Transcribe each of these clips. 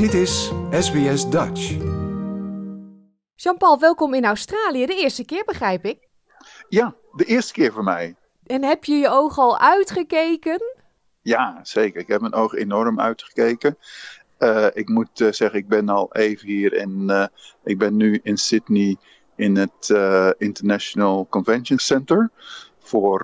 Dit is SBS Dutch. Jean-Paul, welkom in Australië. De eerste keer, begrijp ik. Ja, de eerste keer voor mij. En heb je je ogen al uitgekeken? Ja, zeker. Ik heb mijn ogen enorm uitgekeken. Uh, ik moet uh, zeggen, ik ben al even hier en uh, ik ben nu in Sydney in het International Convention Center voor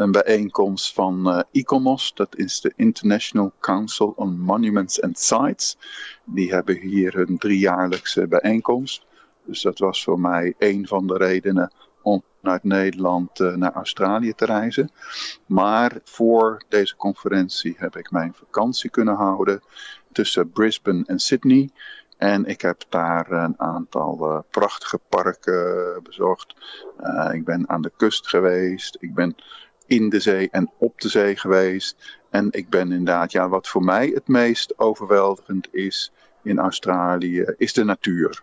een bijeenkomst van ICOMOS. Dat is de International Council on Monuments and Sites. Die hebben hier een driejaarlijkse bijeenkomst. Dus dat was voor mij een van de redenen om vanuit Nederland uh, naar Australië te reizen. Maar voor deze conferentie heb ik mijn vakantie kunnen houden tussen Brisbane en Sydney. En ik heb daar een aantal uh, prachtige parken bezocht. Uh, ik ben aan de kust geweest. Ik ben in de zee en op de zee geweest. En ik ben inderdaad, ja, wat voor mij het meest overweldigend is in Australië, is de natuur.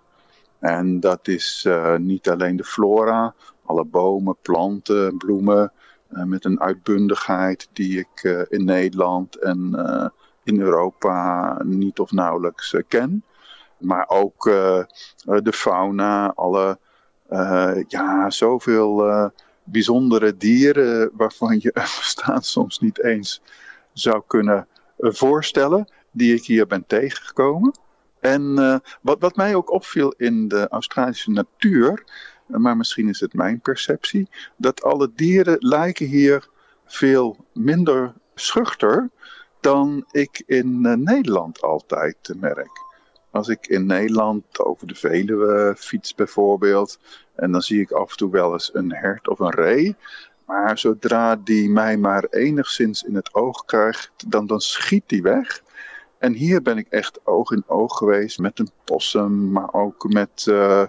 En dat is uh, niet alleen de flora, alle bomen, planten, bloemen, uh, met een uitbundigheid die ik uh, in Nederland en in Europa niet of nauwelijks ken. Maar ook de fauna, alle, ja, zoveel bijzondere dieren waarvan je bestaan soms niet eens zou kunnen voorstellen, die ik hier ben tegengekomen. En uh, wat, wat mij ook opviel in de Australische natuur, maar misschien is het mijn perceptie, dat alle dieren lijken hier veel minder schuchter dan ik in Nederland altijd merk. Als ik in Nederland over de Veluwe fiets bijvoorbeeld, en dan zie ik af en toe wel eens een hert of een ree. Maar zodra die mij maar enigszins in het oog krijgt, dan, dan schiet die weg. En hier ben ik echt oog in oog geweest met een possum, maar ook met uh,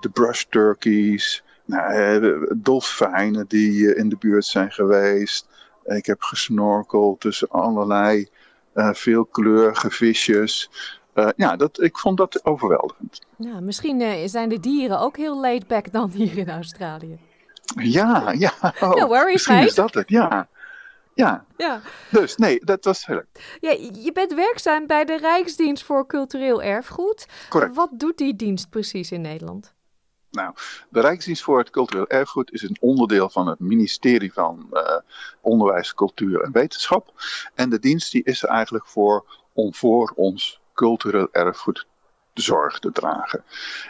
de brush turkeys, nou, dolfijnen die in de buurt zijn geweest. Ik heb gesnorkeld tussen allerlei veelkleurige visjes. Uh, ja, dat, ik vond dat overweldigend. Misschien zijn de dieren ook heel laid back dan hier in Australië. Ja, ja. Oh, no worries, misschien is dat het, ja. Ja. ja. Dus nee, dat was heel leuk. Ja, je bent werkzaam bij de Rijksdienst voor Cultureel Erfgoed. Correct. Wat doet die dienst precies in Nederland? Nou, de Rijksdienst voor het Cultureel Erfgoed is een onderdeel van het ministerie van uh, Onderwijs, Cultuur en Wetenschap. En de dienst die is er eigenlijk voor om voor ons cultureel erfgoed zorg te dragen.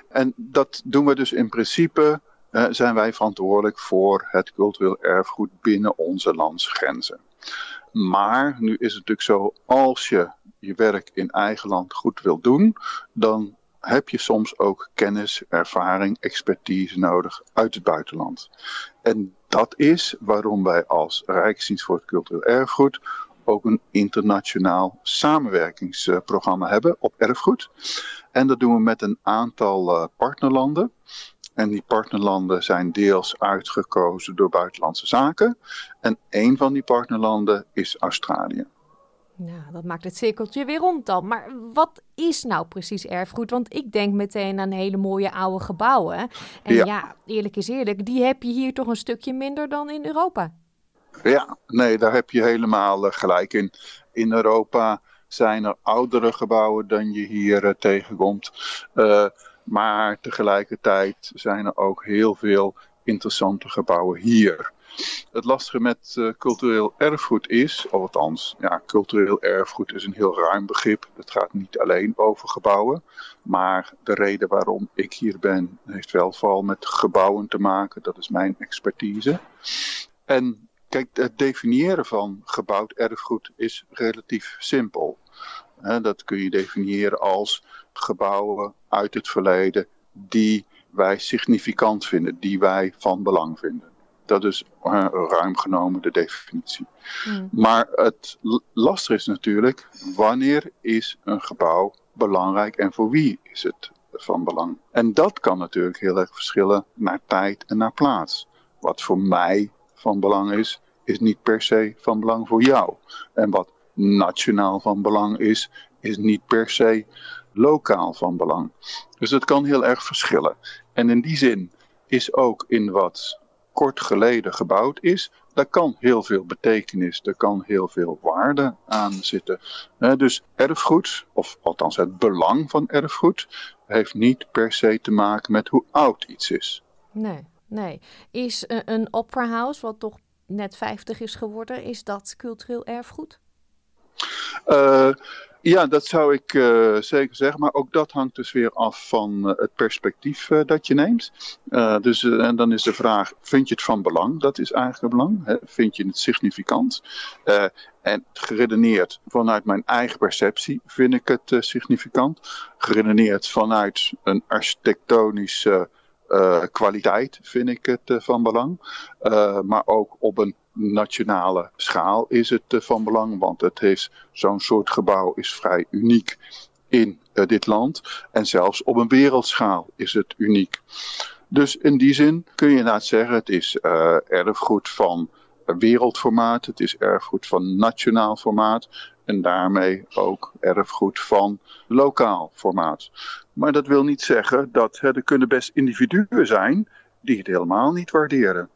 En dat doen we dus in principe uh, zijn wij verantwoordelijk voor het cultureel erfgoed binnen onze landsgrenzen. Maar nu is het natuurlijk zo, als je je werk in eigen land goed wil doen, dan heb je soms ook kennis, ervaring, expertise nodig uit het buitenland. En dat is waarom wij als Rijksdienst voor het Cultureel Erfgoed ook een internationaal samenwerkingsprogramma hebben op erfgoed. En dat doen we met een aantal uh, partnerlanden. En die partnerlanden zijn deels uitgekozen door buitenlandse zaken. En een van die partnerlanden is Australië. Nou, dat maakt het cirkeltje weer rond dan. Maar wat is nou precies erfgoed? Want ik denk meteen aan hele mooie oude gebouwen. En ja, ja eerlijk is eerlijk, die heb je hier toch een stukje minder dan in Europa. Ja, nee, daar heb je helemaal uh, gelijk in. In Europa zijn er oudere gebouwen dan je hier uh, tegenkomt. Uh, maar tegelijkertijd zijn er ook heel veel interessante gebouwen hier. Het lastige met cultureel erfgoed is, of althans, ja, cultureel erfgoed is een heel ruim begrip. Het gaat niet alleen over gebouwen. Maar de reden waarom ik hier ben, heeft wel vooral met gebouwen te maken. Dat is mijn expertise. En kijk, het definiëren van gebouwd erfgoed is relatief simpel. Dat kun je definiëren als gebouwen uit het verleden die wij significant vinden, die wij van belang vinden. Dat is uh, ruim genomen de definitie. Mm. Maar het lastig is natuurlijk, wanneer is een gebouw belangrijk en voor wie is het van belang? En dat kan natuurlijk heel erg verschillen naar tijd en naar plaats. Wat voor mij van belang is, is niet per se van belang voor jou. En wat nationaal van belang is, is niet per se lokaal van belang. Dus het kan heel erg verschillen. En in die zin is ook in wat kort geleden gebouwd is, daar kan heel veel betekenis, er kan heel veel waarde aan zitten. dus erfgoed, of althans het belang van erfgoed, heeft niet per se te maken met hoe oud iets is. Nee, nee. Is een opera house, wat toch net 50 is geworden, is dat cultureel erfgoed? Uh, ja, dat zou ik uh, zeker zeggen. Maar ook dat hangt dus weer af van uh, het perspectief dat je neemt. dus, en dan is de vraag, vind je het van belang? Dat is eigenlijk belang. Hè? Vind je het significant? en geredeneerd vanuit mijn eigen perceptie vind ik het significant. Geredeneerd vanuit een architectonische kwaliteit vind ik het van belang. maar ook op een nationale schaal is het eh, van belang, want het heeft zo'n soort gebouw is vrij uniek in dit land. En zelfs op een wereldschaal is het uniek. Dus in die zin kun je inderdaad zeggen, het is erfgoed van wereldformaat, het is erfgoed van nationaal formaat en daarmee ook erfgoed van lokaal formaat. Maar dat wil niet zeggen dat hè, er kunnen best individuen zijn die het helemaal niet waarderen.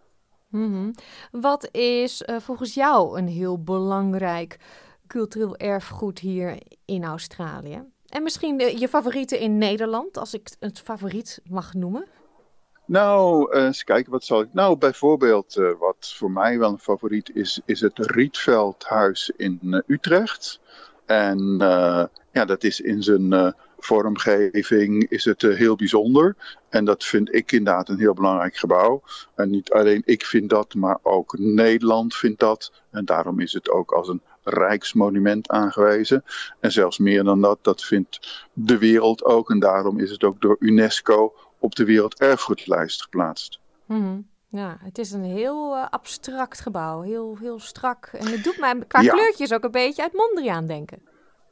Mm Wat is uh, volgens jou een heel belangrijk cultureel erfgoed hier in Australië? En misschien de, je favorieten in Nederland, als ik het favoriet mag noemen? Nou, uh, eens kijken, wat zal ik. Nou, bijvoorbeeld, uh, wat voor mij wel een favoriet is, is het Rietveldhuis in Utrecht. En ja, dat is in zijn vormgeving is het heel bijzonder. En dat vind ik inderdaad een heel belangrijk gebouw. En niet alleen ik vind dat, maar ook Nederland vindt dat. En daarom is het ook als een rijksmonument aangewezen. En zelfs meer dan dat, dat vindt de wereld ook. En daarom is het ook door UNESCO op de werelderfgoedlijst geplaatst. Mm Ja, het is een heel uh, abstract gebouw, heel, heel strak. En het doet mij qua kleurtjes ook een beetje uit Mondriaan denken.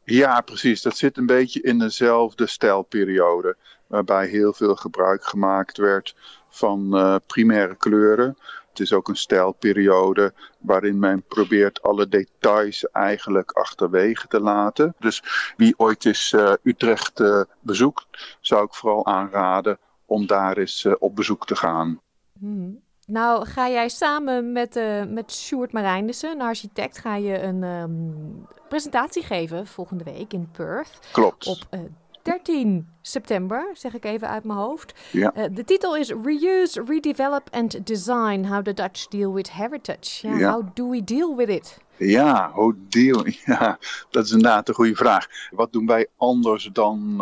Ja, precies. Dat zit een beetje in dezelfde stijlperiode. Waarbij heel veel gebruik gemaakt werd van uh, primaire kleuren. Het is ook een stijlperiode waarin men probeert alle details eigenlijk achterwege te laten. Dus wie ooit eens uh, Utrecht bezoekt, zou ik vooral aanraden om daar eens op bezoek te gaan. Hmm. Nou, ga jij samen met, uh, met Sjoerd Marijnissen, een architect, ga je een um, presentatie geven volgende week in Perth. Klopt. Op uh, 13 september, zeg ik even uit mijn hoofd. Ja. Uh, de titel is Reuse, Redevelop and Design: How the Dutch Deal with Heritage. Ja, ja. How do we deal with it? Ja, hoe deal? Ja, dat is inderdaad een goede vraag. Wat doen wij anders dan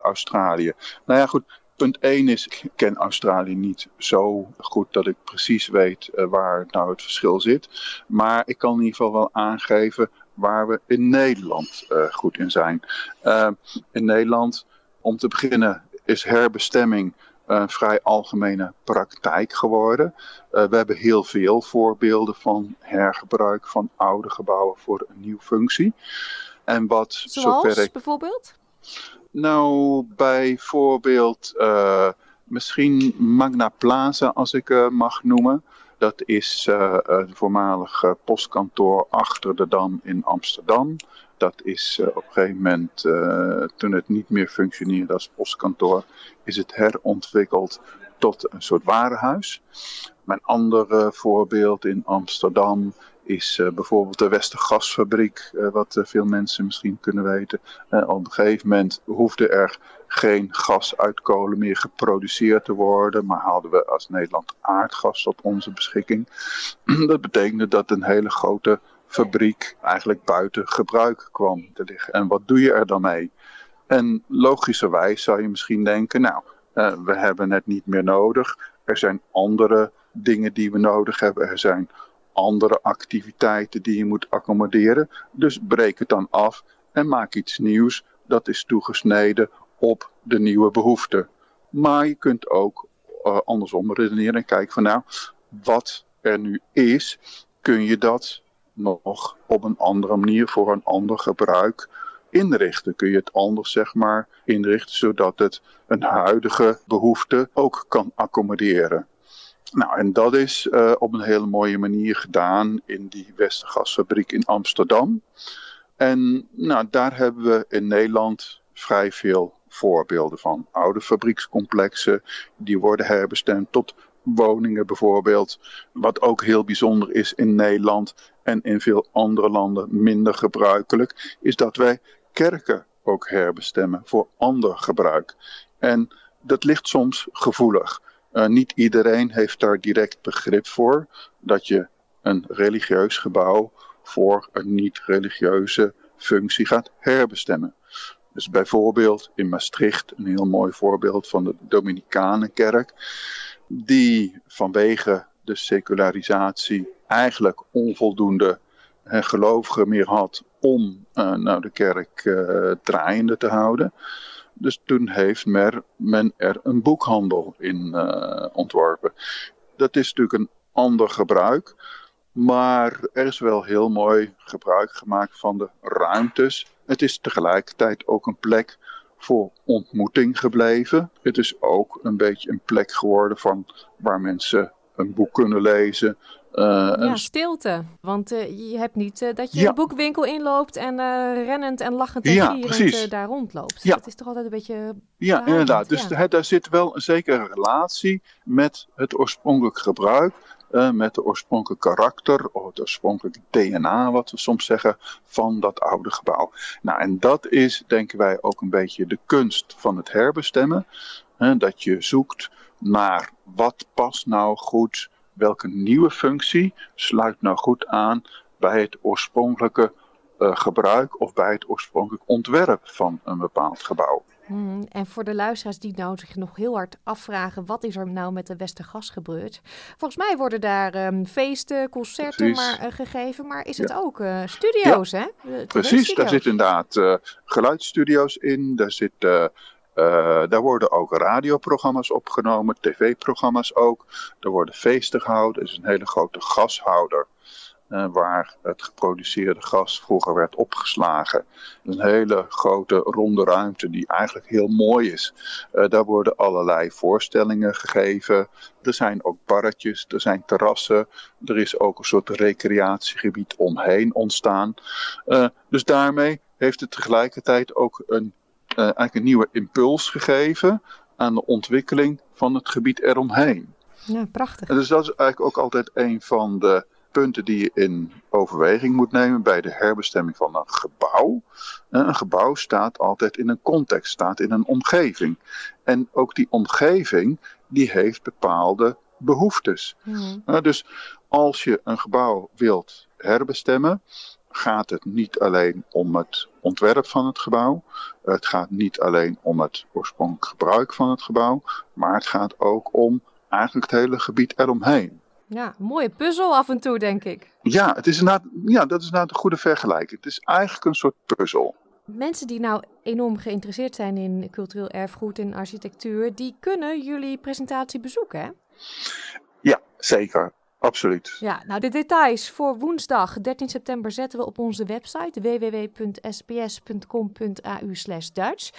Australië? Nou ja, goed Punt 1 is, ik ken Australië niet zo goed dat ik precies weet uh, waar nou het verschil zit. Maar ik kan in ieder geval wel aangeven waar we in Nederland uh, goed in zijn. Uh, in Nederland, om te beginnen, is herbestemming een vrij algemene praktijk geworden. we hebben heel veel voorbeelden van hergebruik van oude gebouwen voor een nieuwe functie. En wat Zoals zover ik... bijvoorbeeld? Nou, bijvoorbeeld uh, misschien Magna Plaza, als ik uh, mag noemen. Dat is uh, het voormalige postkantoor achter de Dam in Amsterdam. Dat is op een gegeven moment, toen het niet meer functioneerde als postkantoor, is het herontwikkeld tot een soort warenhuis. Mijn andere voorbeeld in Amsterdam is uh, bijvoorbeeld de Westergasfabriek, uh, wat uh, veel mensen misschien kunnen weten. op een gegeven moment hoefde er geen gas uit kolen meer geproduceerd te worden, maar hadden we als Nederland aardgas tot onze beschikking. dat betekende dat een hele grote fabriek eigenlijk buiten gebruik kwam te liggen. En wat doe je er dan mee? En logischerwijs zou je misschien denken, nou, we hebben het niet meer nodig. Er zijn andere dingen die we nodig hebben. Er zijn andere activiteiten die je moet accommoderen. Dus breek het dan af en maak iets nieuws dat is toegesneden op de nieuwe behoeften. Maar je kunt ook uh, andersom redeneren en kijken van nou, wat er nu is, kun je dat nog op een andere manier voor een ander gebruik inrichten. Kun je het anders zeg maar inrichten zodat het een huidige behoefte ook kan accommoderen. Nou, en dat is uh, op een hele mooie manier gedaan in die Westergasfabriek in Amsterdam. En nou, daar hebben we in Nederland vrij veel voorbeelden van. Oude fabriekscomplexen, die worden herbestemd tot woningen bijvoorbeeld. Wat ook heel bijzonder is in Nederland en in veel andere landen minder gebruikelijk, is dat wij kerken ook herbestemmen voor ander gebruik. En dat ligt soms gevoelig. Uh, niet iedereen heeft daar direct begrip voor dat je een religieus gebouw voor een niet-religieuze functie gaat herbestemmen. Dus bijvoorbeeld in Maastricht, een heel mooi voorbeeld van de Dominicanenkerk, die vanwege de secularisatie eigenlijk onvoldoende gelovigen meer had om uh, nou, de kerk uh, draaiende te houden. Dus toen heeft men er een boekhandel in uh, ontworpen. Dat is natuurlijk een ander gebruik. Maar er is wel heel mooi gebruik gemaakt van de ruimtes. Het is tegelijkertijd ook een plek voor ontmoeting gebleven. Het is ook een beetje een plek geworden van waar mensen een boek kunnen lezen, ja, stilte. Want uh, je hebt niet uh, dat je ja. een boekwinkel inloopt en rennend en lachend en ja, daar rondloopt. Ja. Dat is toch altijd een beetje... Ja, inderdaad. Dus daar zit wel een zekere relatie met het oorspronkelijk gebruik. met het oorspronkelijke karakter of het oorspronkelijke DNA, wat we soms zeggen, van dat oude gebouw. Nou, en dat is, denken wij, ook een beetje de kunst van het herbestemmen. dat je zoekt naar wat past nou goed welke nieuwe functie sluit nou goed aan bij het oorspronkelijke uh, gebruik of bij het oorspronkelijk ontwerp van een bepaald gebouw. Hmm, en voor de luisteraars die nou zich nog heel hard afvragen, wat is er nou met de Westergas gebeurd? Volgens mij worden daar um, feesten, concerten maar, uh, gegeven, maar is het ook uh, studio's, ja. hè? Precies, daar zitten inderdaad geluidsstudio's in, daar zit uh, daar worden ook radioprogramma's opgenomen, tv-programma's ook. Er worden feesten gehouden. Er is een hele grote gashouder. Uh, waar het geproduceerde gas vroeger werd opgeslagen. Een hele grote ronde ruimte die eigenlijk heel mooi is. Uh, daar worden allerlei voorstellingen gegeven. Er zijn ook barretjes, er zijn terrassen. Er is ook een soort recreatiegebied omheen ontstaan. Dus daarmee heeft het tegelijkertijd ook een eigenlijk een nieuwe impuls gegeven aan de ontwikkeling van het gebied eromheen. Ja, prachtig. En dus dat is eigenlijk ook altijd een van de punten die je in overweging moet nemen bij de herbestemming van een gebouw. Eh, een gebouw staat altijd in een context, staat in een omgeving. En ook die omgeving, die heeft bepaalde behoeftes. Mm. Uh, dus als je een gebouw wilt herbestemmen, gaat het niet alleen om het ontwerp van het gebouw. Het gaat niet alleen om het oorspronkelijk gebruik van het gebouw. Maar het gaat ook om eigenlijk het hele gebied eromheen. Ja, mooie puzzel af en toe, denk ik. Ja, het is ja, dat is inderdaad een goede vergelijking. Het is eigenlijk een soort puzzel. Mensen die nou enorm geïnteresseerd zijn in cultureel erfgoed en architectuur, die kunnen jullie presentatie bezoeken, hè? Ja, zeker. Absoluut. Ja, nou de details voor woensdag 13 september zetten we op onze website www.sps.com.au Duits.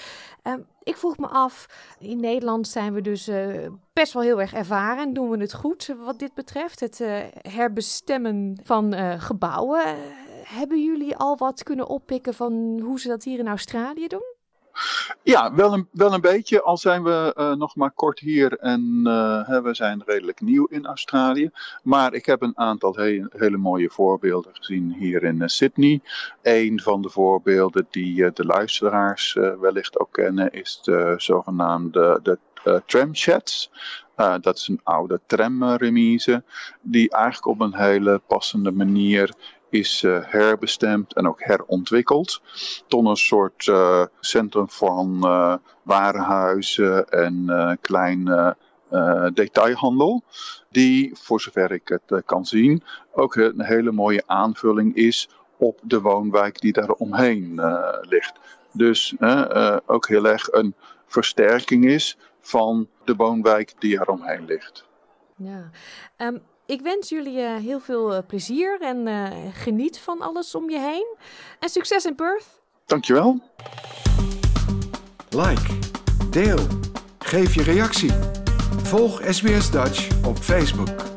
Um, ik vroeg me af, in Nederland zijn we dus uh, best wel heel erg ervaren en doen we het goed wat dit betreft. Het uh, herbestemmen van uh, gebouwen. hebben jullie al wat kunnen oppikken van hoe ze dat hier in Australië doen? Ja, wel een, wel een beetje. Al zijn we uh, nog maar kort hier en uh, we zijn redelijk nieuw in Australië. Maar ik heb een aantal he hele mooie voorbeelden gezien hier in uh, Sydney. Een van de voorbeelden die de luisteraars wellicht ook kennen is de zogenaamde de, tramsheds. dat is een oude tramremise die eigenlijk op een hele passende manier is uh, herbestemd en ook herontwikkeld tot een soort uh, centrum van uh, warenhuizen en kleine detailhandel. Die, voor zover ik het kan zien, ook een hele mooie aanvulling is op de woonwijk die daar omheen ligt. Dus ook heel erg een versterking is van de woonwijk die eromheen ligt. Ja, um, ik wens jullie uh, heel veel uh, plezier en uh, geniet van alles om je heen. En succes in Perth. Dankjewel. Like, deel, geef je reactie. Volg SBS Dutch op Facebook.